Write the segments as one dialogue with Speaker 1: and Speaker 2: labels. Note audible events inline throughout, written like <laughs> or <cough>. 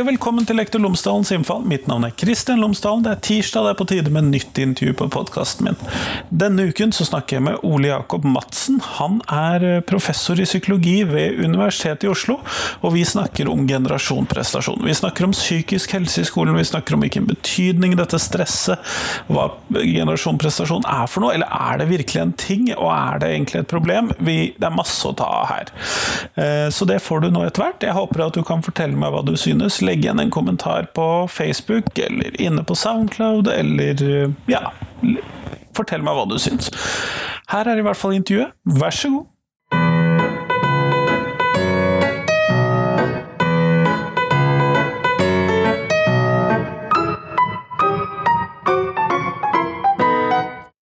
Speaker 1: Og velkommen til Lektor Lomsdalens innfall. Mitt navn er Kristian Lomsdalen. Det er tirsdag, det er på tide med nytt intervju på podkasten min. Denne uken så snakker jeg med Ole Jakob Madsen. Han er eh, professor i psykologi ved Universitetet i Oslo, og vi snakker om generasjon prestasjon. Vi snakker om psykisk helse i skolen, vi snakker om hvilken betydning dette stresset, hva generasjon prestasjon er for noe, eller er det virkelig en ting, og er det egentlig et problem? Vi, det er masse å ta av her. Eh, så det får du nå etter hvert. Jeg håper at du kan fortelle meg hva du synes, legg igjen en kommentar på Facebook eller inne på Soundcloud, eller ja Fortell meg hva du syns. Her er i hvert fall intervjuet. Vær så god.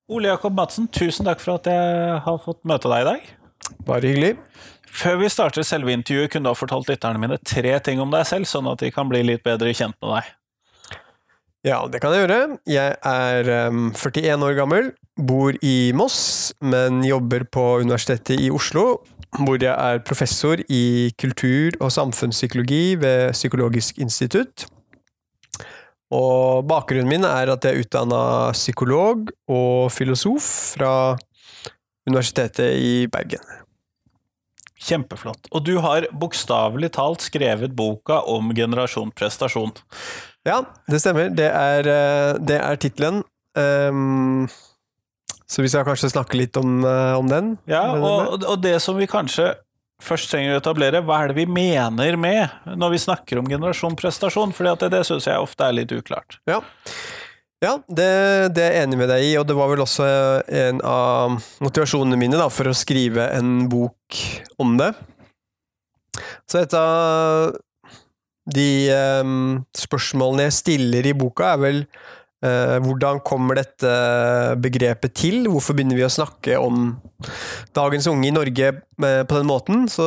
Speaker 1: Ole Jakob Madsen, tusen takk for at jeg har fått møte deg i dag.
Speaker 2: Bare hyggelig.
Speaker 1: Før vi starter selve intervjuet, kunne du ha fortalt lytterne mine tre ting om deg selv, sånn at de kan bli litt bedre kjent med deg?
Speaker 2: Ja, det kan jeg gjøre. Jeg er um, 41 år gammel, bor i Moss, men jobber på Universitetet i Oslo, hvor jeg er professor i kultur- og samfunnspsykologi ved Psykologisk institutt. Og bakgrunnen min er at jeg er utdanna psykolog og filosof fra Universitetet i Bergen.
Speaker 1: Kjempeflott. Og du har bokstavelig talt skrevet boka om generasjon prestasjon.
Speaker 2: Ja, det stemmer. Det er, eh, det er tittelen. Um, så vi skal kanskje snakke litt om, eh, om den?
Speaker 1: Ja, og, og, det som vi kanskje først trenger å etablere, hva er det vi mener med når vi snakker om generasjon prestasjon? For det, det syns jeg ofte er litt uklart.
Speaker 2: Ja. Ja, det, det, er jeg enig med deg i, og det var vel også en av motivasjonene mine da, for å skrive en bok om det. Så et av de um, spørsmålene jeg stiller i boka, er vel hvordan kommer dette begrepet til? Hvorfor begynner vi å snakke om dagens unge i Norge uh, på den måten? Så,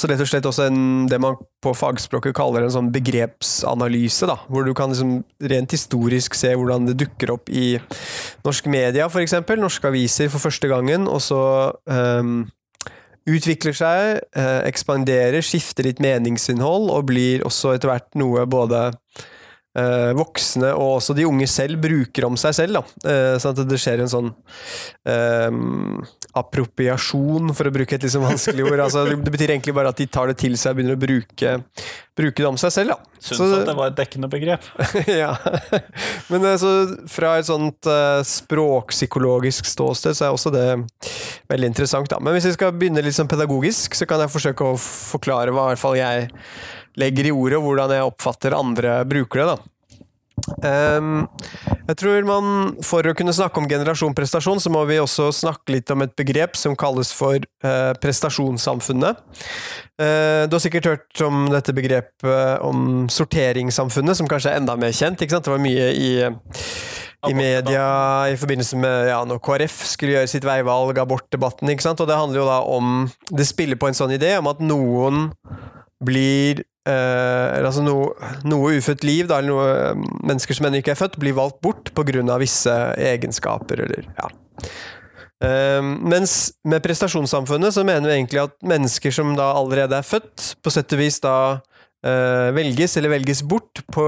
Speaker 2: så rett og slett også en, det man på fagspråket kaller en sånn begrepsanalyse, da, hvor du kan liksom rent historisk se hvordan det dukker opp i norsk media, f.eks., norske aviser for første gangen, og så um, utvikler seg, uh, ekspanderer, skifter litt meningsinnhold, og blir også etter hvert noe både eh, voksne og også de unge selv bruker om seg selv. Da. Eh, sånn at det skjer en sånn eh, appropriasjon, for å bruke et liksom vanskelig ord. Altså, det betyr egentlig bare at de tar det til seg og begynner å bruke, bruke det om seg selv. Da.
Speaker 1: Syns at det var et dekkende begrep. <laughs>
Speaker 2: ja. Men så fra et sånt uh, språkpsykologisk ståsted så er også det veldig interessant. Da. Men hvis vi skal begynne litt sånn pedagogisk, så kan jeg forsøke å forklare hva i hvert fall jeg legger i ordet, og hvordan jeg oppfatter andre bruker det. da. Um, jeg tror man, For å kunne snakke om generasjon prestasjon, så må vi også snakke litt om et begrep som kalles for uh, prestasjonssamfunnet. Uh, du har sikkert hørt om dette begrepet om sorteringssamfunnet, som kanskje er enda mer kjent. ikke sant? Det var mye i, i media i forbindelse med ja, når KrF skulle gjøre sitt veivalg, abortdebatten. ikke sant? Og det handler jo da om Det spiller på en sånn idé om at noen blir eh, altså noe, noe, ufødt liv, da, eller noe eh, mennesker som ennå ikke er født, blir valgt bort pga. visse egenskaper, eller ja. Eh, mens med prestasjonssamfunnet så mener vi egentlig at mennesker som da allerede er født, på sett og vis da uh, velges eller velges bort på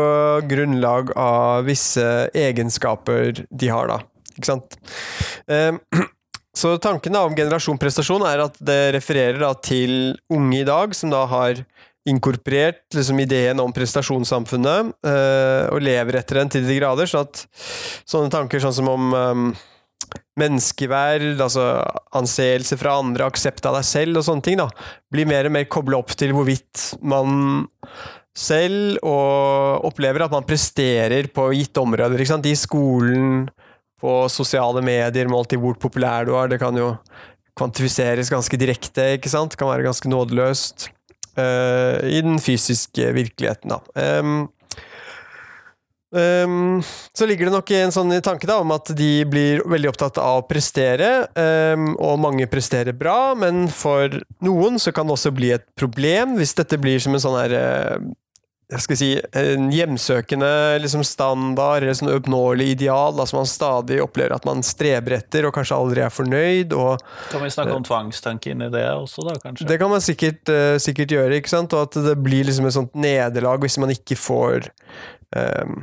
Speaker 2: grunnlag av visse egenskaper de har, da. Ikke sant? Eh, <clears throat> så tanken da om generasjon prestasjon er at det refererer da til unge i dag som da har inkorporert liksom, ideen om prestasjonssamfunnet, uh, og lever etter den til de grader. sånn at sånne tanker sånn som om um, menneskeverd, altså anseelse fra andre, aksept av deg selv og sånne ting, da, blir mer og mer kobla opp til hvorvidt man selv og opplever at man presterer på gitte områder. Ikke sant? I skolen, på sosiale medier, målt i hvor populær du er. Det kan jo kvantifiseres ganske direkte, ikke sant? Kan være ganske nådeløst. Uh, i den fysiske virkeligheten, da. Um, um, så ligger det nok en sånn tanke da, om at de blir veldig opptatt av å prestere, um, og mange presterer bra, men for noen så kan det også bli et problem hvis dette blir som en sånn her uh, skal si, en hjemsøkende liksom standard eller sånn oppnåelig ideal da, som man stadig opplever at man streber etter og kanskje aldri er fornøyd. og
Speaker 1: Kan vi snakke om tvangstanke inni det også, da, kanskje?
Speaker 2: Det kan man sikkert, uh, sikkert gjøre, ikke sant? og at det blir liksom et sånt nederlag hvis man ikke får um,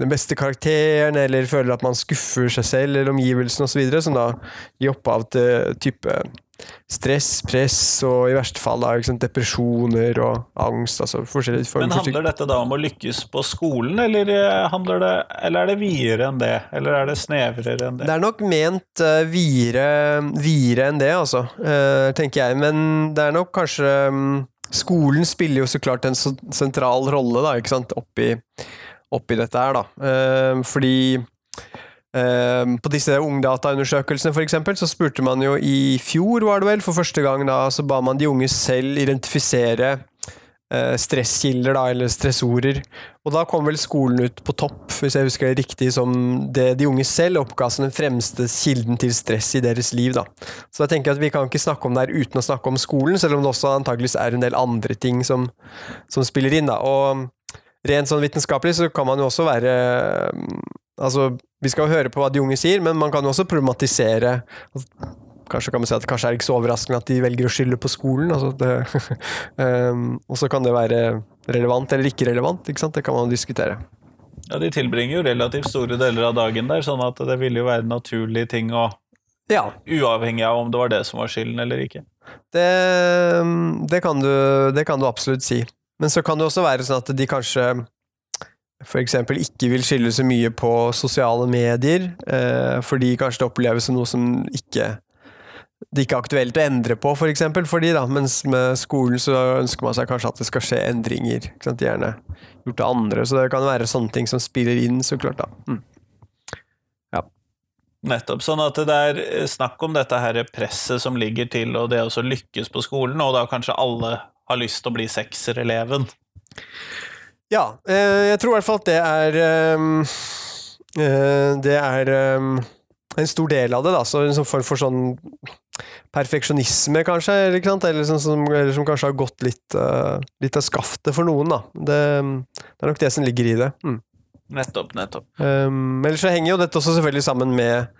Speaker 2: den beste karakteren, eller føler at man skuffer seg selv eller omgivelsene osv., som da gir opphav til type stress, press og i verste fall da, sant, depresjoner og angst. altså forskjellige former
Speaker 1: Men handler dette da om å lykkes på skolen, eller, det, eller er det videre enn det? Eller er det snevrere enn det?
Speaker 2: Det er nok ment uh, videre, videre, enn det, altså, uh, tenker jeg. Men det er nok kanskje um, Skolen spiller jo så klart en så sentral rolle da, ikke sant, oppi oppi dette her, da. Uh, fordi på disse ungdataundersøkelsene, for eksempel, så spurte man jo i fjor, var det vel, for første gang da, så ba man de unge selv identifisere uh, stresskilder, da, eller stressorer. Og da kom vel skolen ut på topp, hvis jeg husker det riktig, som det de unge selv oppga som den fremste kilden til stress i deres liv, da. Så jeg tenker at vi kan ikke snakke om det her uten å snakke om skolen, selv om det også antageligvis er en del andre ting som, som spiller inn, da. Og rent sånn vitenskapelig så kan man jo også være Altså, vi skal jo høre på hva de unge sier, men man kan jo også problematisere. Kanskje kan man si at kanskje er det ikke så overraskende at de velger å skylde på skolen. Altså um, <laughs> og så kan det være relevant eller ikke relevant. Ikke? Det kan man diskutere.
Speaker 1: Ja, De tilbringer jo relativt store deler av dagen der, sånn at det ville jo være naturlige ting å ja. Uavhengig av om det var det som var skylden eller ikke.
Speaker 2: Det, det, kan, du, det kan du absolutt si. Men så kan det også være sånn at de kanskje f.eks. ikke vil skylde så mye på sosiale medier, eh, fordi kanskje det oppleves som noe som ikke det ikke er aktuelt å endre på, for eksempel, fordi da, mens med skolen så ønsker man seg kanskje at det skal skje endringer. Ikke sant? Gjerne gjort av andre, så det kan være sånne ting som spiller inn, så klart. da. Mm.
Speaker 1: Ja. Nettopp. Sånn at det er snakk om dette her presset som ligger til, og det å lykkes på skolen, og da kanskje alle har lyst til å bli seksereleven.
Speaker 2: Ja, eh, jeg tror i hvert fall at det er ehm, eh, Det er ehm, en stor del av det, da. Så en sånn form for sånn perfeksjonisme, kanskje, eller, eller, sånn som, eller, som, kanskje har gått litt, uh, litt av skaftet for noen, da. Det, det, er nok det som ligger i det. Mm.
Speaker 1: Nettopp, nettopp.
Speaker 2: Um, ellers så henger jo dette også selvfølgelig sammen med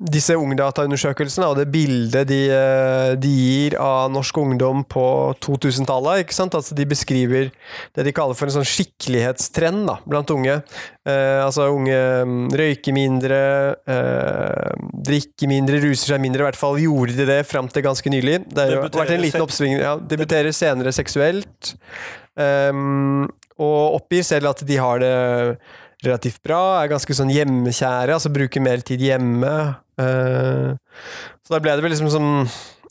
Speaker 2: disse ungdataundersøkelsene og det bildet de, eh, de, gir av norsk ungdom på 2000-tallet. ikke sant? Altså De beskriver det de kaller for en sånn skikkelighetstrend da, blant unge. Eh, altså unge mm, røyker mindre, eh, drikker mindre, ruser seg mindre. I hvert fall gjorde de det fram til ganske nylig. Det har vært en liten oppsving. Ja, debuterer senere seksuelt. Um, og oppgir selv at de har det relativt bra, er ganske sånn hjemmekjære, altså bruker mer tid hjemme. Uh, så da ble det vel liksom sånn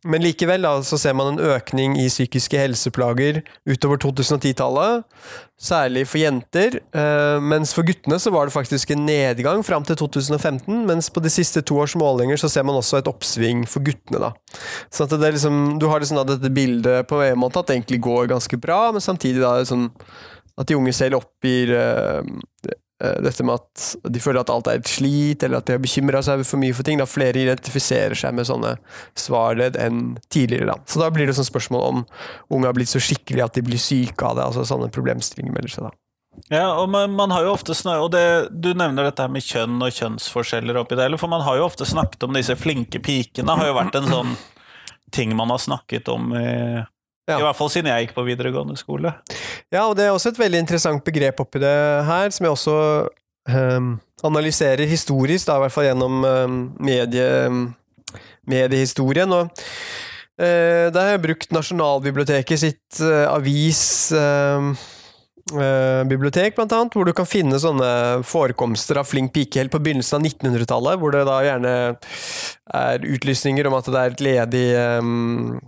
Speaker 2: Men likevel da, så ser man en økning i psykiske helseplager utover 2010-tallet, særlig for jenter. Uh, mens for guttene så var det faktisk en nedgang fram til 2015, mens på de siste to års målinger så ser man også et oppsving for guttene. da. Så at det er liksom, Du har liksom da dette bildet på en måte at det egentlig går ganske bra, men samtidig da sånn at de unge selv oppgir Eh, dette med at de føler at alt er et slit, eller at de har bekymra seg for mye for ting. Da flere identifiserer seg med sånne svarledd enn tidligere. Da. Så da blir det sånn spørsmål om unge har blitt så skikkelig at de blir syke av det. altså Sånne problemstillinger melder seg da.
Speaker 1: Ja, og man, man, har jo ofte snakket, og det, Du nevner dette her med kjønn og kjønnsforskjeller oppi det, for man har jo ofte snakket om disse flinke pikene. har jo vært en sånn ting man har snakket om i ja. I hvert fall siden jeg gikk på videregående skole.
Speaker 2: Ja, og det er også et veldig interessant begrep oppi det her, som jeg også um, analyserer historisk, da, i hvert fall gjennom um, medie, mediehistorien. Og uh, da har jeg brukt Nasjonalbiblioteket sitt uh, avisbibliotek, uh, bibliotek, blant annet, hvor du kan finne sånne forekomster av flink pike helt på begynnelsen av 1900-tallet, hvor det da gjerne er utlysninger om at det er et ledig um,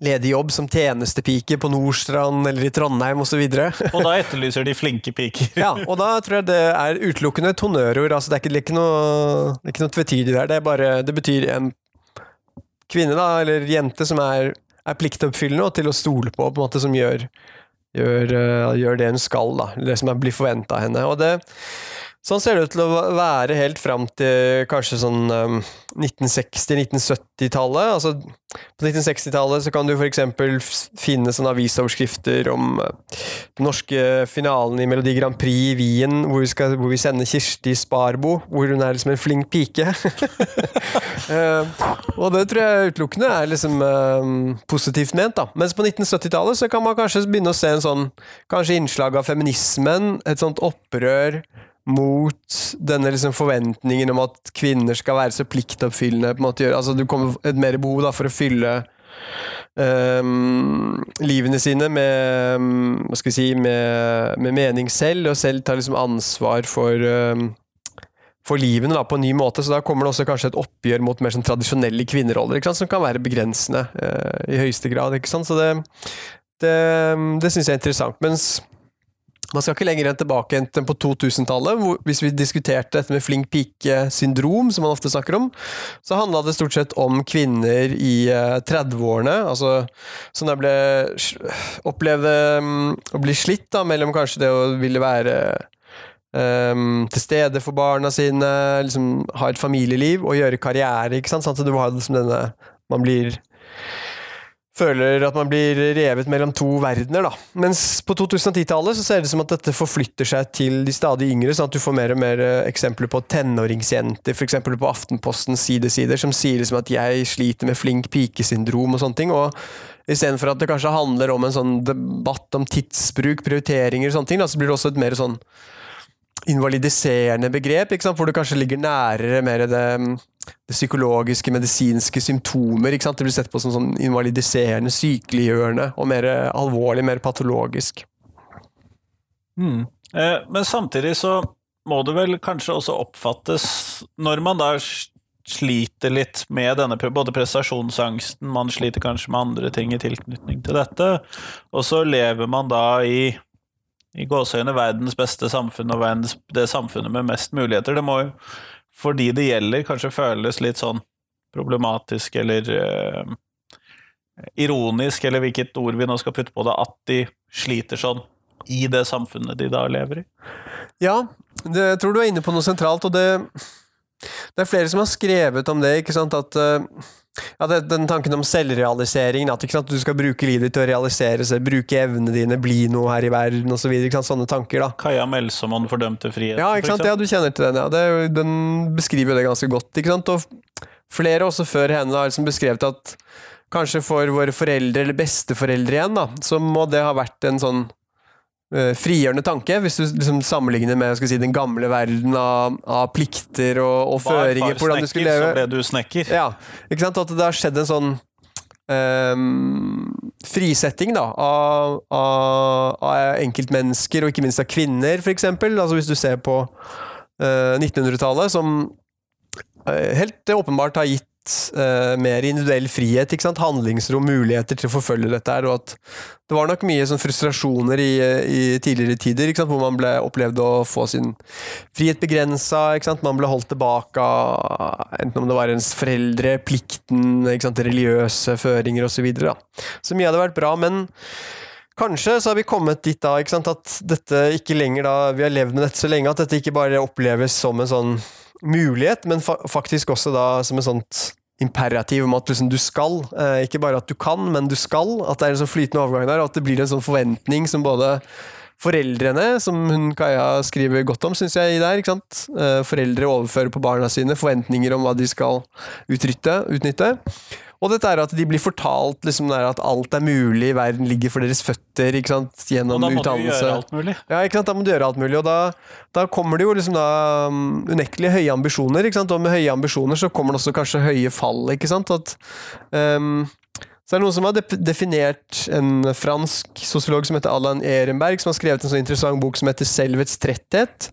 Speaker 2: ledig jobb som tjenestepike på Nordstrand eller i Trondheim osv. Og, <laughs>
Speaker 1: og da etterlyser de flinke piker.
Speaker 2: ja, og da tror jeg det er utelukkende et honnørord. Altså, det er ikke, det er ikke noe, det er ikke noe tvetydig der. Det, er bare, det betyr en kvinne, da, eller jente, som er, er pliktoppfyllende og til å stole på, på en måte, som gjør, gjør, uh, gjør det hun skal, da. Det som blir forventa av henne. Og det Sånn ser det ut til å være helt fram til kanskje sånn um, 1960-1970-tallet. Altså, på 1960-tallet så kan du f.eks. finne sånne avisoverskrifter om uh, den norske finalen i Melodi Grand Prix i Wien, hvor vi, skal, hvor vi sender Kirsti Sparbo, hvor hun er liksom en flink pike. uh, <laughs> og det tror jeg utelukkende er liksom uh, positivt ment, da. Mens på 1970-tallet så kan man kanskje begynne å se en sånn kanskje innslag av feminismen, et sånt opprør mot denne liksom forventningen om at kvinner skal være så pliktoppfyllende. på en måte Altså Du kommer et mer behov da for å fylle um, livene sine med hva skal si, med, med mening selv, og selv ta liksom ansvar for um, for livene da, på en ny måte, så da kommer det også kanskje et oppgjør mot mer sånn tradisjonelle kvinneroller, som kan være begrensende uh, i høyeste grad. Så det, det, det syns jeg er interessant. Mens man skal ikke lenger enn tilbake enn på 2000-tallet, hvis vi diskuterte dette med flink pike-syndrom, som man ofte snakker om, så handla det stort sett om kvinner i 30-årene, eh, altså som ble opplevde mm, å bli slitt da, mellom kanskje det å ville være um, til stede for barna sine, liksom ha et familieliv og gjøre karriere, ikke sant, sånn at du har liksom denne Man blir føler at man blir revet mellom to verdener, da. Mens på 2010-tallet så ser det som at dette forflytter seg til de stadig yngre, sånn at du får mer og mer eh, eksempler på tenåringsjenter, f.eks. på Aftenpostens sidesider, som sier liksom at 'jeg sliter med flink pike-syndrom' og sånne ting. og Istedenfor at det kanskje handler om en sånn debatt om tidsbruk, prioriteringer og sånne ting, da, så blir det også et mer sånn invalidiserende begrep, hvor du kanskje ligger nærere mer det det psykologiske, medisinske symptomer. Det blir sett på som sånn invalidiserende, sykeliggjørende og mer alvorlig, mer patologisk.
Speaker 1: Mm. Eh, men samtidig så må det vel kanskje også oppfattes, når man da sliter litt med denne både prestasjonsangsten, man sliter kanskje med andre ting i tilknytning til dette, og så lever man da i i gåseøyne verdens beste samfunn og verdens, det samfunnet med mest muligheter. Det må jo for de det gjelder, kanskje føles litt sånn problematisk eller uh, ironisk, eller hvilket ord vi nå skal putte på det, at de sliter sånn i det samfunnet de da lever i.
Speaker 2: Ja, det, jeg tror du er inne på noe sentralt, og det, det er flere som har skrevet om det, ikke sant, at uh, ja, det, den tanken om selvrealisering, at du skal bruke livet ditt til å realisere seg, bruke evnene dine, bli noe her i verden osv. Så sånne tanker. da.
Speaker 1: Kaja Melsomoen fordømte frihet.
Speaker 2: Ja, ikke sant? ja, du kjenner til den. ja. Det, den beskriver jo det ganske godt. ikke sant? Og flere også før henne har liksom beskrevet at kanskje for våre foreldre, eller besteforeldre igjen, da, så må det ha vært en sånn frigjørende tanke, hvis du liksom sammenligner med si, den gamle verden av, av plikter og, og føringer på hvordan du skulle leve.
Speaker 1: Så ble du snekker.
Speaker 2: Ja, ikke sant? At det har skjedd en sånn um, frisetting da, av, av, av, enkeltmennesker, og ikke minst av kvinner, f.eks. Altså hvis du ser på uh, 1900-tallet, som uh, helt åpenbart har gitt uh, mer individuell frihet, ikke sant? handlingsrom, muligheter til å forfølge dette her, og at det var nok mye sånn frustrasjoner i, i tidligere tider, ikke sant? hvor man ble opplevd å få sin frihet begrensa, man ble holdt tilbake av enten om det var ens foreldre, plikten, ikke sant? religiøse føringer osv. Så, videre, så mye hadde vært bra, men Kanskje så har vi kommet dit da, ikke sant, at dette ikke lenger da, vi har levd med dette så lenge, at dette ikke bare oppleves som en sånn mulighet, men fa faktisk også da som et sånt imperativ om at liksom du skal. Eh, ikke bare at du kan, men du skal. At det er en sånn flytende overgang der, og at det blir en sånn forventning som både foreldrene, som hun Kaja skriver godt om, syns jeg, der. ikke sant? Eh, foreldre overfører på barna sine forventninger om hva de skal utnytte. utnytte. Og dette er at de blir fortalt liksom, at alt er mulig, verden ligger for deres føtter ikke sant? gjennom utdannelse. Og da må utdannelse. du gjøre alt mulig. Ja, ikke sant? da må du gjøre alt mulig. Og da, da kommer det jo liksom da um, unektelig høye ambisjoner, ikke sant? og med høye ambisjoner så kommer det også kanskje høye fall. ikke sant? At um, så det er noen som har definert en fransk sosiolog som heter Allan Ehrenberg, som har skrevet en så interessant bok som heter Selvets tretthet.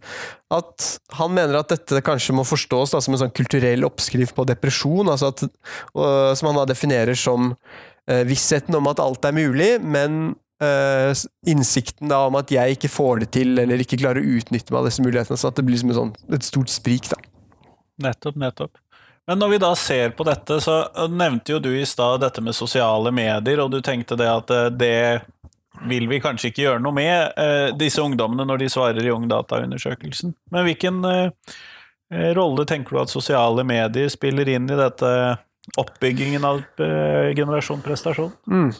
Speaker 2: At han mener at dette kanskje må forstås da, som en sånn kulturell oppskrift på depresjon. Altså at, og, som han da definerer som uh, vissheten om at alt er mulig, men uh, innsikten da om at jeg ikke får det til, eller ikke klarer å utnytte meg av disse mulighetene. Så at det blir som sånn, et stort sprik. da.
Speaker 1: Nettopp, nettopp. Men når vi da ser på dette, så nevnte jo du i stad dette med sosiale medier, og du tenkte det at eh, det vil vi kanskje ikke gjøre noe med eh, disse ungdommene når de svarer i Ungdata-undersøkelsen. Men hvilken eh, eh, rolle tenker du at sosiale medier spiller inn i dette oppbyggingen av eh, generasjon prestasjon?
Speaker 2: Mm.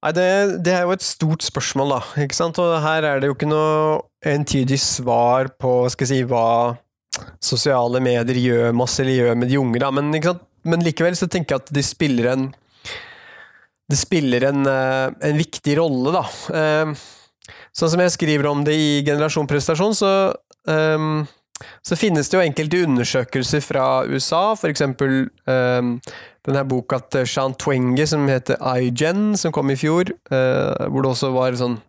Speaker 2: Nei, det, det, er jo et stort spørsmål, da. ikke sant? Og her er det jo ikke noe entydig svar på skal jeg si, hva sosiale medier gjør masse eller gjør med de unge, da. Men, Men likevel så tenker jeg at de spiller en det spiller en, eh, en viktig rolle, da. Eh, sånn som jeg skriver om det i Generasjon prestasjon, så, um, så finnes det jo enkelte undersøkelser fra USA, eksempel um, denne boka til Sean Twenge som heter iGen, som kom i fjor, uh, hvor det også var sånn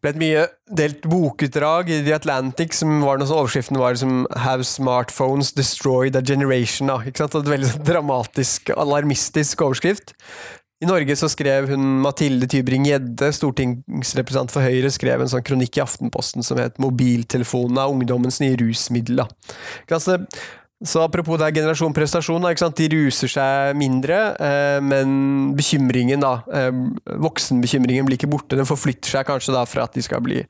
Speaker 2: ble et mye delt bokutdrag i The Atlantic, som var noe så overskriften var liksom 'Have smartphones destroyed a generation'? Da, ikke sant? Et veldig sånn dramatisk, alarmistisk overskrift. I Norge så skrev hun Mathilde Tybring-Gjedde, stortingsrepresentant for Høyre, skrev en sånn kronikk i Aftenposten som het 'Mobiltelefonen er ungdommens nye rusmiddel'. Altså, så apropos det er generasjon prestasjon, de ruser seg mindre, eh, men bekymringen, da, eh, voksenbekymringen blir ikke borte. Den forflytter seg kanskje da fra at de skal bli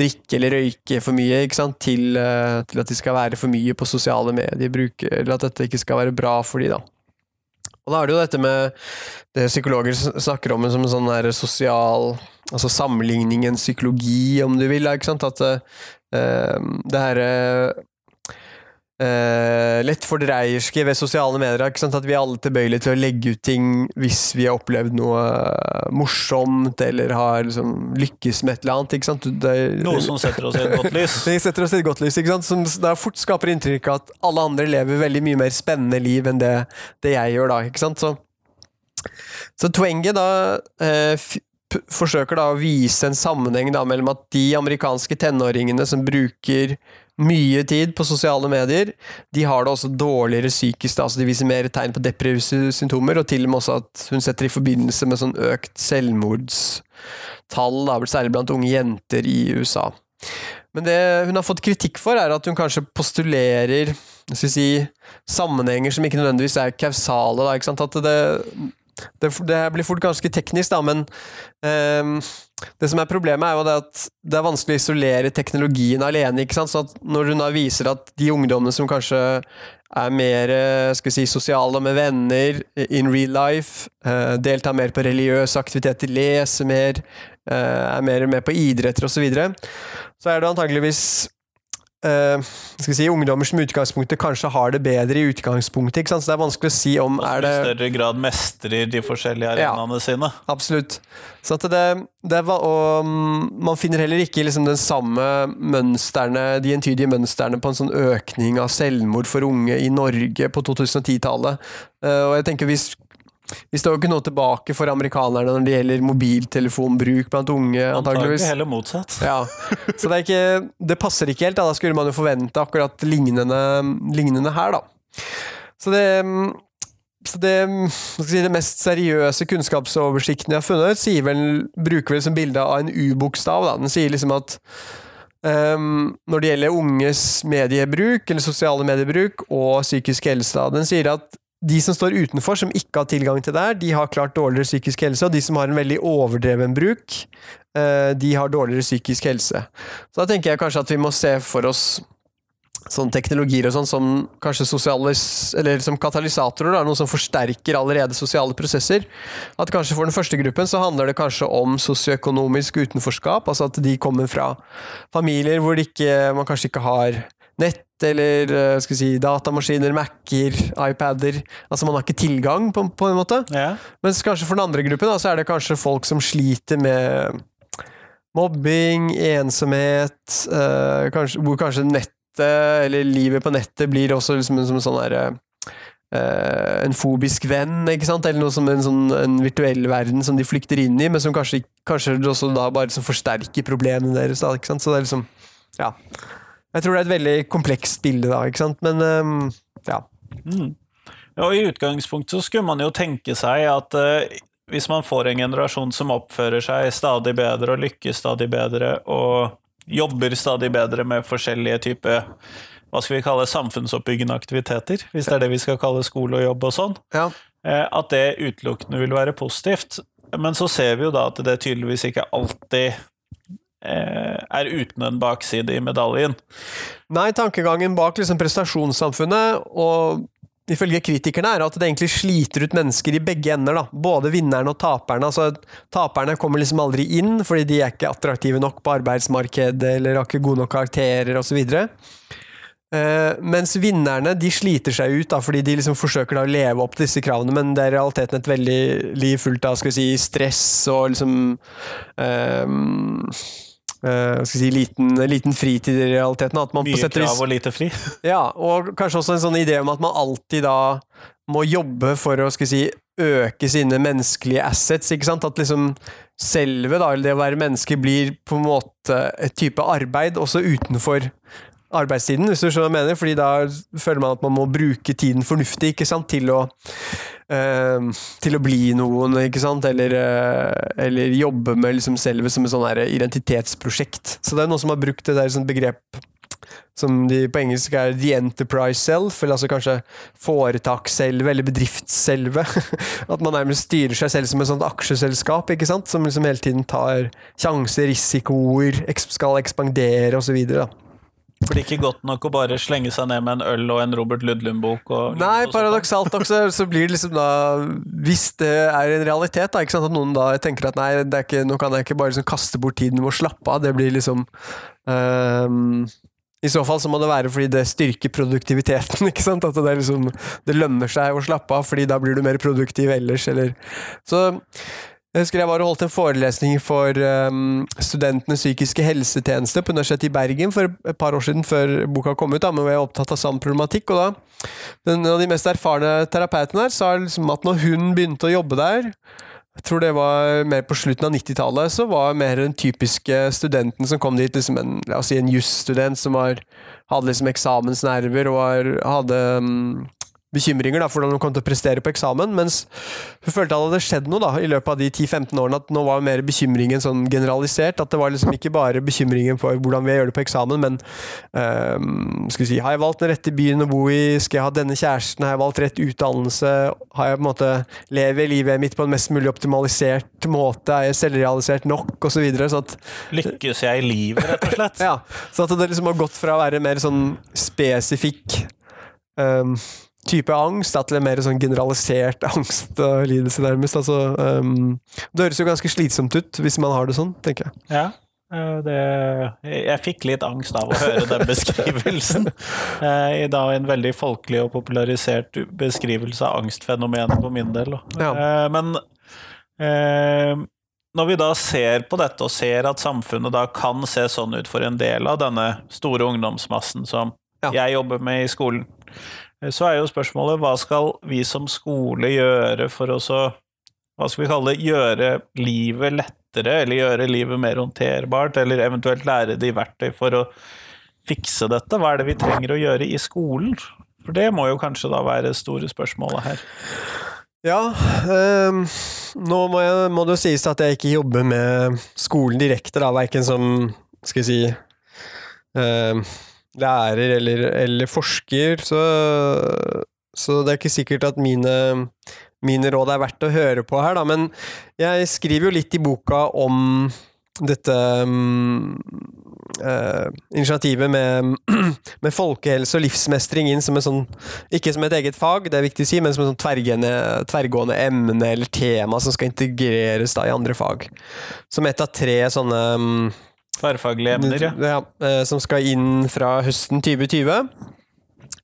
Speaker 2: drikke eller røyke for mye, til, eh, til, at de skal være for mye på sosiale medier, bruke, eller at dette ikke skal være bra for de da. Og da er det jo dette med det psykologer snakker om som en sånn der sosial Altså sammenligningens psykologi, om du vil. Ikke sant? At det herre Uh, lett fordreierske ved sosiale medier. At vi er alle tilbøyelige til å legge ut ting hvis vi har opplevd noe uh, morsomt eller har liksom, lykkes med et eller annet. Ikke sant?
Speaker 1: Det, noe som setter oss i et godt lys. <laughs>
Speaker 2: det setter oss i et godt lys, ikke sant? Som da fort skaper inntrykk av at alle andre lever veldig mye mer spennende liv enn det, det jeg gjør da. ikke sant? Så, så Twenge da uh, forsøker da å vise en sammenheng da mellom at de amerikanske tenåringene som bruker mye tid på sosiale medier. De har det også dårligere psykisk, altså de viser mer tegn på depressive symptomer, og til og med også at hun setter i forbindelse med sånn økt selvmordstall, da, særlig blant unge jenter i USA. Men det hun har fått kritikk for, er at hun kanskje postulerer si, sammenhenger som ikke nødvendigvis er kausale. Da, ikke sant? At det, det, det, blir fort ganske teknisk, da, men um, det som er problemet, er jo det at det er vanskelig å isolere teknologien alene. ikke sant? Så når hun da viser at de ungdommene som kanskje er mer skal si, sosiale med venner in real life, uh, deltar mer på religiøse aktiviteter, leser mer, uh, er mer med på idretter osv., så, videre, så er det antageligvis Uh, skal si, ungdommer som i utgangspunktet kanskje har det bedre i utgangspunktet. Så det er vanskelig å si om er det
Speaker 1: I større grad mestrer de forskjellige arenaene ja, sine.
Speaker 2: Absolutt. Så det, det var, og mm, man finner heller ikke liksom den samme mønsterne, de entydige mønstrene på en sånn økning av selvmord for unge i Norge på 2010-tallet. Uh, eh, og jeg tenker hvis vi står jo ikke noe tilbake for amerikanerne når det gjelder mobiltelefonbruk blant unge.
Speaker 1: antageligvis. heller motsatt.
Speaker 2: Ja. Så det, ikke, det, passer ikke helt. Da. da skulle man jo forvente akkurat lignende, lignende her, da. Så det, så det, si, det mest seriøse kunnskapsoversikten jeg har funnet, vel, bruker vel som bilde av en U-bokstav. Den sier liksom at um, når det gjelder unges mediebruk, eller sosiale mediebruk, og psykisk helse, den sier at de som står utenfor, som ikke har tilgang til det her, de har klart dårligere psykisk helse, og de som har en veldig overdreven bruk, eh, de har dårligere psykisk helse. Så da tenker jeg kanskje at vi må se for oss sånne teknologier og sånn som kanskje sosiale, eller som katalysatorer, da, noe som forsterker allerede sosiale prosesser. At kanskje for den første gruppen så handler det kanskje om sosioøkonomisk utenforskap, altså at de kommer fra familier hvor ikke, man kanskje ikke har nett eller eh, skal si, datamaskiner, Mac-er, iPader. Altså Man har ikke tilgang, på, på en måte. Ja. Mens kanskje for den andre gruppen da, så er det kanskje folk som sliter med mobbing, ensomhet, uh, kanskje, hvor kanskje nettet, eller livet på nettet, blir også liksom en, som en sånn derre uh, en fobisk venn, ikke sant? eller noe som en, sånn, en virtuell verden som de flykter inn i, men som kanskje, kanskje også da bare liksom forsterker problemene deres. Da, ikke sant? Så det er liksom Ja. Jeg tror det er et veldig komplekst bilde, da, ikke sant, men um, ja. Mm.
Speaker 1: ja. I utgangspunktet så skulle man jo tenke seg at uh, hvis man får en generasjon som oppfører seg stadig bedre og lykkes stadig bedre og jobber stadig bedre med forskjellige typer hva skal vi kalle samfunnsoppbyggende aktiviteter, hvis det er det vi skal kalle skole og jobb og sånn, ja. uh, at det utelukkende vil være positivt. men så ser vi jo da at det tydeligvis ikke alltid eh, er uten en bakside i medaljen.
Speaker 2: Nei, tankegangen bak liksom prestasjonssamfunnet og ifølge kritikerne er at det egentlig sliter ut mennesker i begge ender. da. Både vinnerne og taperne. altså Taperne kommer liksom aldri inn fordi de er ikke attraktive nok på arbeidsmarkedet eller har ikke gode nok karakterer osv. Uh, mens vinnerne de sliter seg ut da, fordi de liksom forsøker da å leve opp til disse kravene, men det er i realiteten et veldig liv fullt av skal vi si, stress og liksom uh, uh, si, liten, liten, fritid i realiteten.
Speaker 1: Mye krav og lite fri? <laughs>
Speaker 2: ja, og kanskje også en sånn idé om at man alltid da må jobbe for å si, øke sine menneskelige assets. ikke sant? At liksom selve, da, eller det å være menneske, blir på en måte et type arbeid også utenfor arbeidstiden, hvis du skjønner hva jeg mener. fordi da føler man at man må bruke tiden fornuftig ikke sant, til å til å bli noen, ikke sant, eller, uh, eller jobbe med liksom selve som et sånn identitetsprosjekt. Så det er noen som har brukt det der sånn begrep som de på engelsk er the enterprise self, eller altså kanskje foretaksselve eller bedriftsselve. <laughs> At man nærmest styrer seg selv som et sånt aksjeselskap, ikke sant, som liksom hele tiden tar sjanser, risikoer, skal ekspandere osv.
Speaker 1: For det er ikke godt nok å bare slenge seg ned med en øl og en Robert Ludlum-bok?
Speaker 2: Nei, paradoksalt også, så blir det liksom da Hvis det er en realitet, da, at noen da tenker at nei, ikke, nå kan jeg ikke bare liksom kaste bort tiden med å slappe av, det blir liksom um, i så fall så må det være fordi det styrker produktiviteten. <laughs> ikke sant? At det, liksom, det lønner seg å slappe av, fordi da blir du mer produktiv ellers, eller Så jeg husker jeg var og holdt en forelesning for um, studentenes psykiske helsetjeneste på Universitetet i Bergen for et par år siden, før boka kom ut, da, men vi er opptatt av samme problematikk. og da, En av de mest erfarne terapeutene der sa liksom at når hun begynte å jobbe der, jeg tror det var mer på slutten av 90-tallet, så var mer den typiske studenten som kom dit, liksom en, la oss si en jusstudent som var, hadde liksom eksamensnerver og var, hadde um, bekymringer da, for hvordan hun kom til å prestere på eksamen, mens hun følte at det hadde skjedd noe da, i løpet av de 10-15 årene, at nå var mer bekymringen sånn generalisert. At det var liksom ikke bare bekymringen for hvordan vi gjør det på eksamen, men øh, skal vi si, har jeg valgt den rette byen å bo i, skal jeg ha denne kjæresten, har jeg valgt rett utdannelse, har jeg på en måte lever livet mitt på en mest mulig optimalisert måte, er jeg selvrealisert nok, osv. Så videre, så
Speaker 1: Lykkes jeg i livet, rett og slett? <laughs>
Speaker 2: ja. Så at det liksom har gått fra å være mer sånn spesifikk um, type angst da, en mer sånn generalisert <laughs> angst og lidelse, nærmest. Altså, um, det høres jo ganske slitsomt ut hvis man har det sånn, tenker jeg.
Speaker 1: Ja, eh, det, jeg fikk litt angst av å høre den beskrivelsen. <laughs> Eh, I dag en veldig folkelig og popularisert beskrivelse av angstfenomenet på min del. Ja. Eh, men når vi da ser på dette, og ser at samfunnet da kan se sånn ut for en del av denne store ungdomsmassen som ja. jeg jobber med i skolen, så er jo spørsmålet hva skal vi som skole gjøre for å så Hva skal vi kalle det? Gjøre livet lettere, eller gjøre livet mer håndterbart, eller eventuelt lære de verktøy for å fikse dette? Hva er det vi trenger å gjøre i skolen? For det må jo kanskje da være store spørsmålet her.
Speaker 2: Ja, øh, nå må, jeg, må, det jo sies at jeg ikke jobber med skolen direkte, da, verken som Skal jeg si øh, lærer eller, eller forsker, så, så, det er ikke sikkert at mine, mine råd er verdt å høre på her, da. Men jeg skriver jo litt i boka om dette um, uh, initiativet med, <clears throat> med, folkehelse og livsmestring inn som en sånn Ikke som et eget fag, det er viktig å si, men som et sånn tverrgående, emne eller tema som skal integreres da i andre fag. Som et av tre sånne um,
Speaker 1: Tverrfaglige emner, ja.
Speaker 2: ja. Eh, som skal inn fra høsten 2020.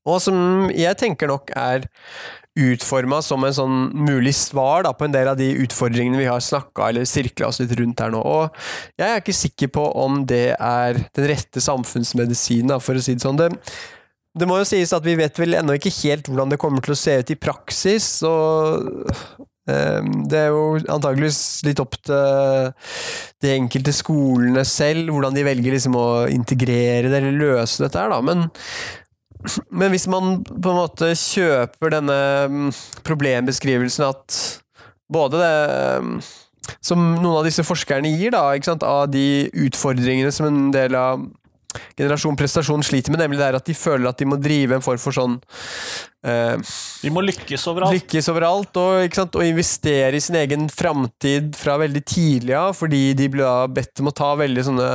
Speaker 2: Og som jeg tenker nok er utforma som en sånn mulig svar da, på en del av de utfordringene vi har snakka eller sirkla oss litt rundt her nå. Og jeg er ikke sikker på om det er den rette samfunnsmedisinen, for å si det sånn. Det, det må jo sies at vi vet vel ennå ikke helt hvordan det kommer til å se ut i praksis, og det er jo antageligvis litt opp til de enkelte skolene selv, hvordan de velger liksom å integrere det eller løse dette her, da. Men, men hvis man på en måte kjøper denne mm, problembeskrivelsen at både det mm, som noen av disse forskerne gir, da, av de utfordringene som en del av generasjon prestasjon sliter med, nemlig det er at de føler at de må drive en form for sånn eh,
Speaker 1: De må lykkes overalt.
Speaker 2: Lykkes overalt, og, og investere i sin egen framtid fra veldig tidlig av, fordi de ble bedt om å ta veldig sånne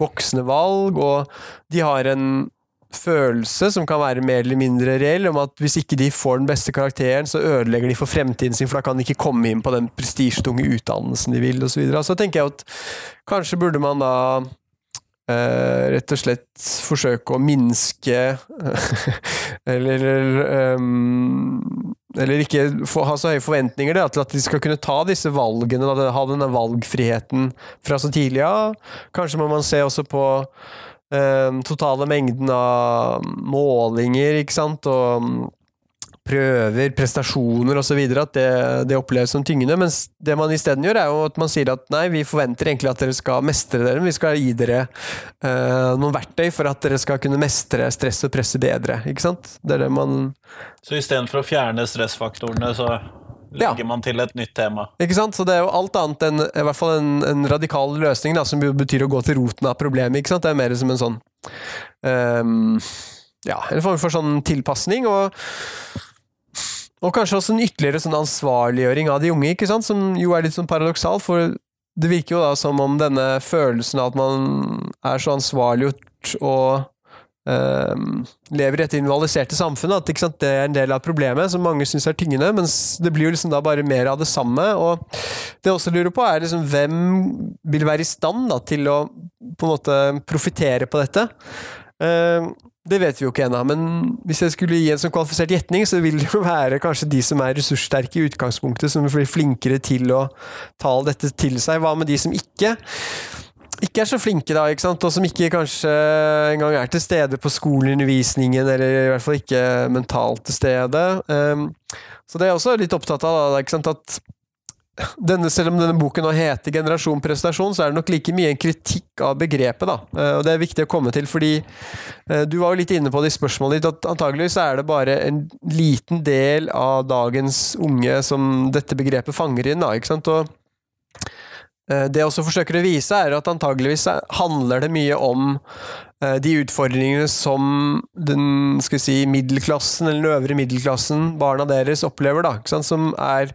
Speaker 2: voksne valg, og de har en følelse som kan være mer eller mindre reell, om at hvis ikke de får den beste karakteren, så ødelegger de for fremtiden sin, for da kan de ikke komme inn på den prestisjetunge utdannelsen de vil, osv. Så, videre. så tenker jeg at kanskje burde man da eh, rett og slett forsøke å minske <laughs> Eller um, Eller ikke få, ha så høye forventninger da, til at de skal kunne ta disse valgene, da, ha denne valgfriheten fra så tidlig av. Kanskje må man se også på um, totale mengden av målinger, ikke sant, og prøver, prestasjoner osv. At det, det oppleves som tyngende. Mens det man isteden gjør, er jo at man sier at nei, vi forventer egentlig at dere skal mestre dere, vi skal gi dere uh, noen verktøy for at dere skal kunne mestre stress og presse bedre. Ikke sant? Det er det man
Speaker 1: Så istedenfor å fjerne stressfaktorene, så legger
Speaker 2: Ja.
Speaker 1: man til et nytt tema.
Speaker 2: Ikke sant? Så det er jo alt annet enn i hvert fall en, en radikal løsning, da, som betyr å gå til roten av problemet. Ikke sant? Det er mer som en sånn um, Ja, en form for sånn tilpasning, og og kanskje også en ytterligere sånn ansvarliggjøring av de unge, ikke sant? som jo er litt sånn paradoksalt, for det virker jo da som om denne følelsen av at man er så ansvarliggjort og ehm, lever i dette individualiserte samfunnet, at sant, det er en del av problemet som mange syns er tyngende, mens det blir jo liksom da bare mer av det samme. Og det jeg også lurer på, er liksom hvem vil være i stand da, til å på en måte profitere på dette? Ehm, det vet vi jo ikke ennå, men hvis jeg skulle gi en sånn kvalifisert gjetning, så vil det jo <laughs> være kanskje de som er ressurssterke i utgangspunktet, som blir flinkere til å ta dette til seg. Hva med de som ikke ikke er så flinke, da, ikke sant? og som ikke kanskje engang er til stede på skoleundervisningen, eller i hvert fall ikke mentalt til stede. Um, så det er jeg også litt opptatt av, da, ikke sant? at denne, selv om denne boken nå heter 'Generasjon prestasjon', så er det nok like mye en kritikk av begrepet. da, Eh, og Det er viktig å komme til, fordi eh, du var jo litt inne på det i spørsmålet ditt, at antageligvis er det bare en liten del av dagens unge som dette begrepet fanger inn. da, ikke sant, og eh, det jeg også forsøker å vise, er at antageligvis er- handler det mye om de utfordringene som den skal vi si, middelklassen, eller den øvre middelklassen, barna deres opplever, da, ikke sant, som er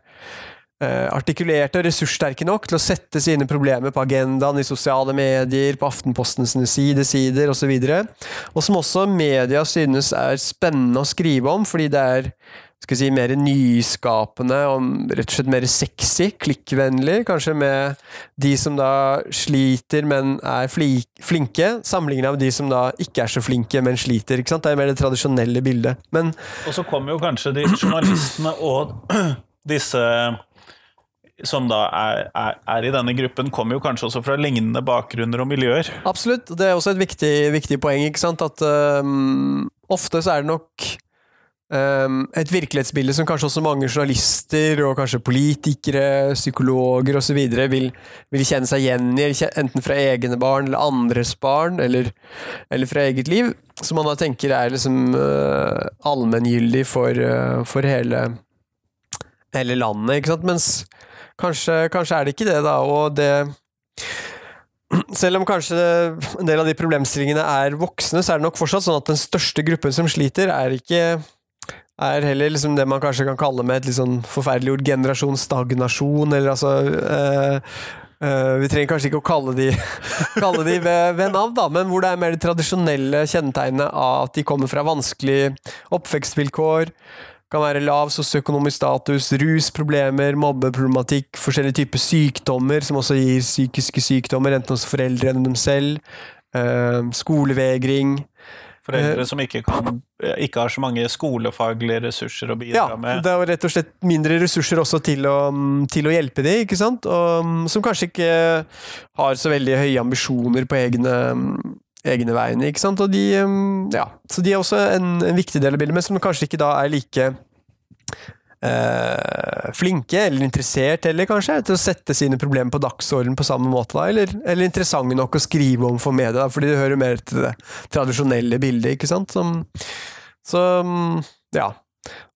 Speaker 2: artikulerte og ressurssterke nok til å sette sine problemer på agendaen i sosiale medier, på Aftenpostens sidesider osv., og og som også media synes er spennende å skrive om, fordi det er skal si, mer nyskapende og rett og slett mer sexy, klikkvennlig, kanskje med de som da sliter, men er flinke, sammenlignet med de som da ikke er så flinke, men sliter. ikke sant? Det er mer det tradisjonelle bildet. Men
Speaker 1: Og så kommer jo kanskje de journalistene og <clears throat> disse som da er, er, er i denne gruppen, kommer jo kanskje også fra lignende bakgrunner og miljøer.
Speaker 2: Absolutt. Det er også et viktig, viktig poeng. ikke sant? At um, ofte så er det nok um, et virkelighetsbilde som kanskje også mange journalister og kanskje politikere, psykologer osv. Vil, vil kjenne seg igjen i, enten fra egne barn eller andres barn, eller, eller fra eget liv. Som man da tenker er liksom uh, allmenngyldig for, uh, for hele, hele landet, ikke sant. Mens kanskje, kanskje er det ikke det, da. Og det <clears throat> selv om kanskje en del av de problemstillingene er voksne, så er det nok fortsatt sånn at den største gruppen som sliter, er ikke er heller liksom det man kanskje kan kalle med et litt sånn forferdelig ord generasjonsstagnasjon, eller altså øh, øh, Vi trenger kanskje ikke å kalle de, <laughs> kalle de ved, ved navn, da, men hvor det er mer det tradisjonelle kjennetegnet av at de kommer fra vanskelige oppvekstvilkår, kan være lav sosioøkonomisk status, rusproblemer, mobbeproblematikk, forskjellige typer sykdommer som også gir psykiske sykdommer, enten hos foreldrene dem selv, eh, skolevegring.
Speaker 1: Foreldre som ikke, kan, ikke har så mange skolefaglige ressurser å bidra
Speaker 2: Ja,
Speaker 1: med.
Speaker 2: det er jo rett og slett mindre ressurser også til å, til å hjelpe de, ikke sant? Og som kanskje ikke har så veldig høye ambisjoner på egne, egne vegne, ikke sant? Og de, mm, ja, så de er også en, en viktig del av bildet, men som kanskje ikke da er like eh, flinke eller interessert eller kanskje til å sette sine problemer på dagsordenen på samme måte, da, eller, eller interessante nok å skrive om for media, da, fordi det hører mer til det tradisjonelle bildet, ikke sant? Som, så ja.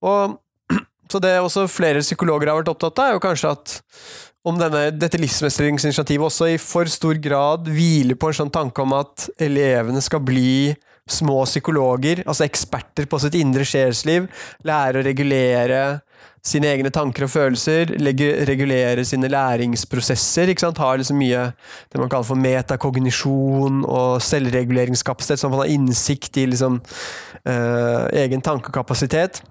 Speaker 2: Og <clears throat> så det også flere psykologer har vært opptatt av, er jo kanskje at om denne, dette livsmestringsinitiativet også i for stor grad hviler på en sånn tanke om at elevene skal bli små psykologer, altså eksperter på sitt indre sjelsliv, lære å regulere sine egne tanker og følelser, regulere sine læringsprosesser. ikke sant? Har liksom mye det man kaller for metakognisjon og selvreguleringskapasitet, sånn at man har innsikt i liksom, eh, egen tankekapasitet.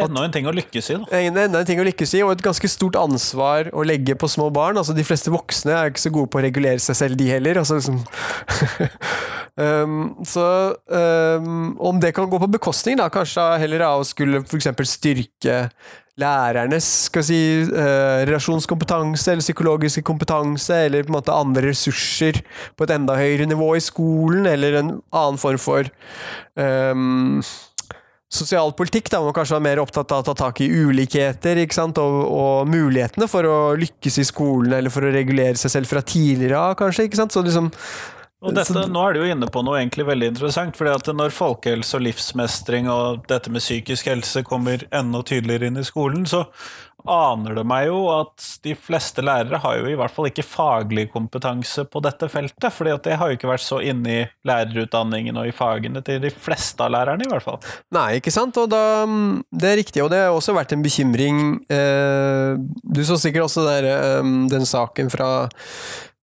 Speaker 1: Enda en ting å lykkes i, da.
Speaker 2: Enda enda en ting å lykkes i, og et ganske stort ansvar å legge på små barn. Altså, de fleste voksne er ikke så gode på å regulere seg selv, de heller. Altså, liksom. um, <laughs> så um, om det kan gå på bekostning, da, kanskje heller av å skulle f.eks. styrke lærernes skal si, uh, relasjonskompetanse eller psykologiske kompetanse, eller på en måte andre ressurser på et enda høyere nivå i skolen, eller en annen form for um, sosialpolitikk, da, hvor man kanskje var mer opptatt av å ta tak i ulikheter ikke sant? Og, og, mulighetene for å lykkes i skolen, eller for å regulere seg selv fra tidligere av, kanskje. ikke sant? Så liksom
Speaker 1: og dette, nå er du jo inne på noe egentlig veldig interessant. fordi at Når folkehelse og livsmestring og dette med psykisk helse kommer enda tydeligere inn i skolen, så aner det meg jo at de fleste lærere har jo i hvert fall ikke faglig kompetanse på dette feltet. at det har jo ikke vært så inne i lærerutdanningen og i fagene til de fleste av lærerne, i hvert fall.
Speaker 2: Nei, ikke sant. Og da, det er riktig, og det har også vært en bekymring. Eh, du så sikkert også der, eh, den saken fra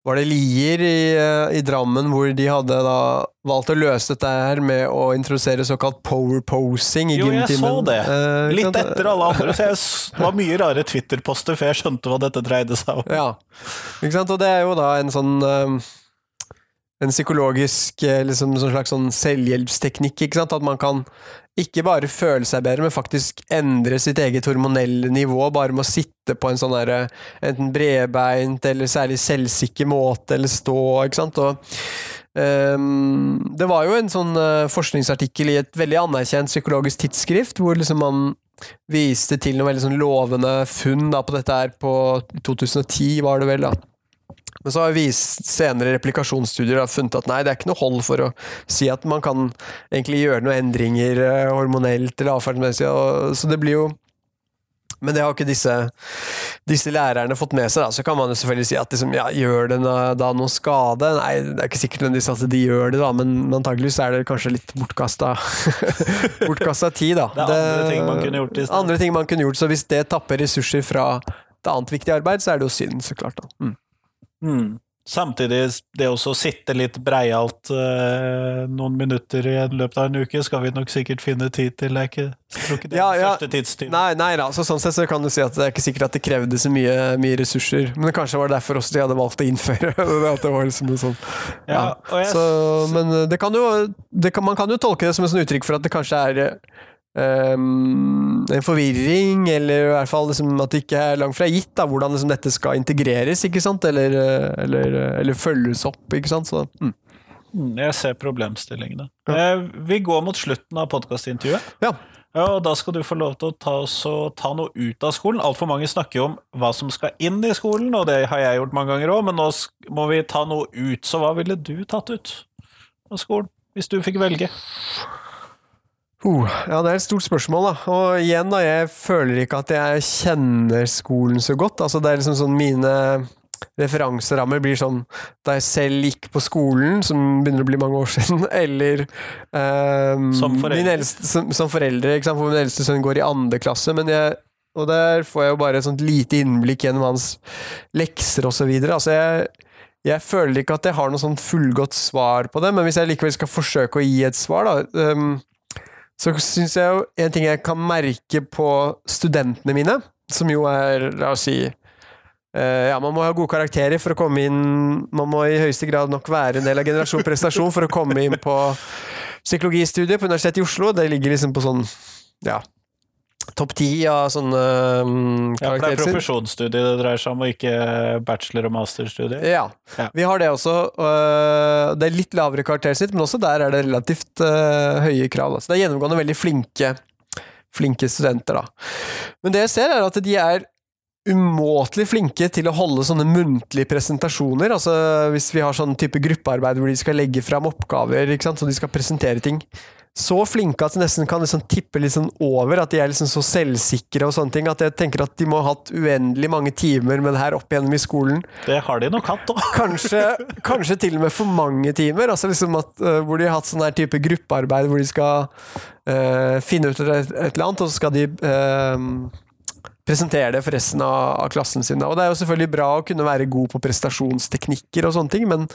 Speaker 2: var det Lier i, eh, i, Drammen hvor de hadde da valgt å løse dette her med å introdusere såkalt power-posing i gymtimen?
Speaker 1: Jo, jeg så det. Eh, Litt etter alle andre, så jeg, det var mye rare Twitter-poster før jeg skjønte hva dette dreide seg om.
Speaker 2: Ja, ikke sant? Og det er jo da en sånn um, en psykologisk liksom, sånn slags sånn selvhjelpsteknikk. ikke sant? At man kan ikke bare føle seg bedre, men faktisk endre sitt eget hormonelle nivå bare med å sitte på en sånn der, enten bredbeint eller særlig selvsikker måte, eller stå, ikke sant. Og, um, det var jo en sånn uh, forskningsartikkel i et veldig anerkjent psykologisk tidsskrift, hvor liksom man viste til noen veldig sånn lovende funn da, på dette her på 2010, var det vel, da men så har vi senere replikasjonsstudier funnet at nei, det er ikke noe hold for å si at man kan egentlig gjøre noen endringer eh, hormonelt eller atferdsmessig, så det blir jo men det har ikke disse, disse, lærerne fått med seg. Da. Så kan man jo selvfølgelig si at liksom, ja, gjør det da noe skade? Nei, det er ikke sikkert nødvendigvis at de gjør det, da, men antakeligvis er det kanskje litt bortkasta, <laughs> bortkasta tid. Da.
Speaker 1: Det er andre ting man kunne gjort i
Speaker 2: stedet. Andre ting man kunne gjort, Så hvis det tapper ressurser fra et annet viktig arbeid, så er det jo synd, så klart. da. Mm.
Speaker 1: Mm. Samtidig, det å sitte litt breialt eh, noen minutter i løpet av en uke, skal vi nok sikkert finne tid til. Er ikke, tror ikke det ja, ja. første tidstyv.
Speaker 2: Nei, nei da, så sånn sett så kan du si at det er ikke sikkert at det krevde så mye, mye ressurser. Men kanskje var det derfor også de hadde valgt å innføre <laughs> at det var liksom sånn. Ja, ja. Så, men det kan jo, det kan, man kan jo tolke det som et uttrykk for at det kanskje er um, en forvirring, eller i hvert fall liksom at det ikke er langt fra gitt da, hvordan liksom dette skal integreres, ikke sant? Eller, eller, eller følges opp. ikke sant? Så, mm.
Speaker 1: mm Jeg ser problemstillingene. Ja. Eh, vi går mot slutten av podkastintervjuet.
Speaker 2: Ja.
Speaker 1: Ja, og Da skal du få lov til å ta, ta noe ut av skolen. Altfor mange snakker jo om hva som skal inn i skolen, og det har jeg gjort mange ganger òg, men nå må vi ta noe ut. Så hva ville du tatt ut av skolen, hvis du fikk velge?
Speaker 2: Uh, ja, det er et stort spørsmål, da. Og igjen, da, jeg føler ikke at jeg kjenner skolen så godt. Altså, det er liksom sånn mine referanserammer blir sånn da jeg selv gikk på skolen, som begynner å bli mange år <laughs> siden, eller um,
Speaker 1: som foreldre.
Speaker 2: Eldste, som, som foreldre ikke sant? For min eldste sønn går i andre klasse, men jeg og der får jeg jo bare et sånt lite innblikk gjennom hans lekser og så videre. Altså jeg, jeg føler ikke at jeg har noe sånt fullgodt svar på det, men hvis jeg likevel skal forsøke å gi et svar, da um, så syns jeg jo en ting jeg kan merke på studentene mine, som jo er, la oss si uh, ja, Man må ha gode karakterer for å komme inn Man må i høyeste grad nok være en del av generasjon prestasjon for å komme inn på psykologistudiet på Universitetet i Oslo. Det ligger liksom på sånn ja, topp ti av sånne um,
Speaker 1: Ja, for det er profesjonsstudie det dreier seg om, og ikke bachelor- og masterstudie?
Speaker 2: Ja. ja. vi har det også. Uh, det er litt lavere karaktersnitt, men også der er det relativt uh, høye krav. Så det er gjennomgående veldig flinke, flinke studenter, da. Men det jeg ser, er at de er umåtelig flinke til å holde sånne muntlige presentasjoner. Altså hvis vi har sånn type gruppearbeid hvor de skal legge fram oppgaver, ikke sant? så de skal presentere ting så flinke at de nesten kan liksom tippe sånn over, at de er liksom så selvsikre og sånne ting, at jeg tenker at de må ha hatt uendelig mange timer med det her opp igjennom i skolen.
Speaker 1: Det har de nok hatt òg. <laughs>
Speaker 2: Kanskje, kanskje til og med for mange timer, altså liksom at, uh, hvor de har hatt sånn her type gruppearbeid hvor de skal uh, finne ut et, et, eller annet, og så skal de uh, presentere det for resten av, av, klassen sin. Og det er jo selvfølgelig bra å kunne være god på prestasjonsteknikker og sånne ting, men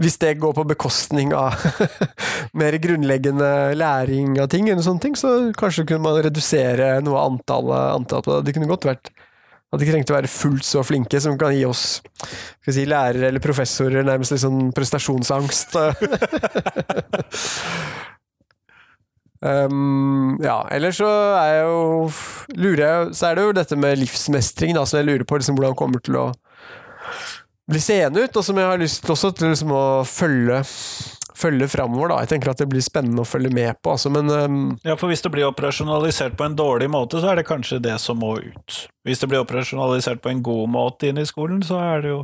Speaker 2: hvis det går på bekostning av <laughs> mer grunnleggende læring av ting, eller sånne ting, så kanskje kunne man redusere noe av antallet, på det. Det kunne godt vært at de trengte å være fullt så flinke, som kan gi oss skal si, lærere eller professorer nærmest litt sånn prestasjonsangst. <laughs> um, ja, ellers så er jeg jo lurer jeg, Så er det jo dette med livsmestring, da, som jeg lurer på liksom, hvordan kommer til å blir seende ut, og som jeg har lyst til også til liksom å følge følge framover, da. Jeg tenker at det blir spennende å følge med på, altså, men um,
Speaker 1: Ja, for hvis det blir operasjonalisert på en dårlig måte, så er det kanskje det som må ut. Hvis det blir operasjonalisert på en god måte inn i skolen, så er det jo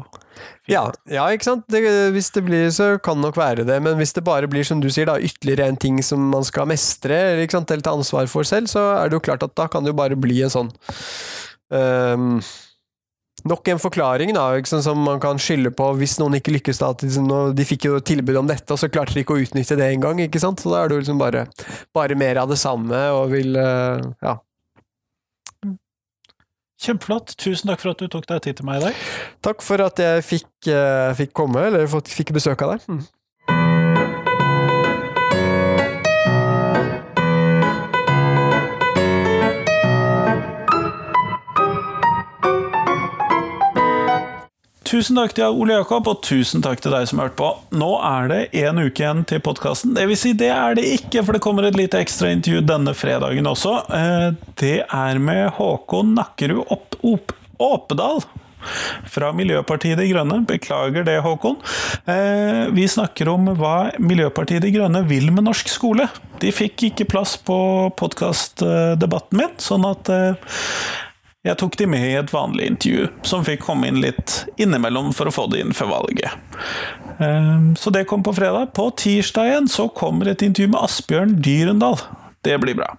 Speaker 2: ja, ja, ikke sant. Det, hvis det blir, så kan det nok være det. Men hvis det bare blir, som du sier, da, ytterligere en ting som man skal mestre eller ta ansvar for selv, så er det jo klart at da kan det jo bare bli en sånn um, nok en forklaring da, liksom, som man kan skylde på hvis noen ikke lykkes. da, liksom, De fikk jo tilbud om dette, og så klarte de ikke å utnytte det engang. Så da er det jo liksom bare, bare, mer av det samme og vil uh, Ja.
Speaker 1: Kjempeflott. Tusen takk for at du tok deg tid til meg i dag.
Speaker 2: Takk for at jeg fikk, uh, fikk komme, eller fikk besøk av deg. Mm.
Speaker 1: Tusen takk til Ole Jakob, og tusen takk til deg som hørte på. Nå er det én uke igjen til podkasten. Det vil si, det er det ikke, for det kommer et lite ekstraintervju denne fredagen også. Eh, det er med Håkon Nakkerud Opp Op Åpedal. Fra Miljøpartiet De Grønne. Beklager det, Håkon. Eh, vi snakker om hva Miljøpartiet De Grønne vil med norsk skole. De fikk ikke plass på podkastdebatten min, sånn at eh, jeg tok de med i et vanlig intervju, som fikk komme inn litt innimellom for å få det inn før valget. Ehm, så det kom på fredag. På tirsdag igjen så kommer et intervju med Asbjørn Dyrendal. Det blir bra.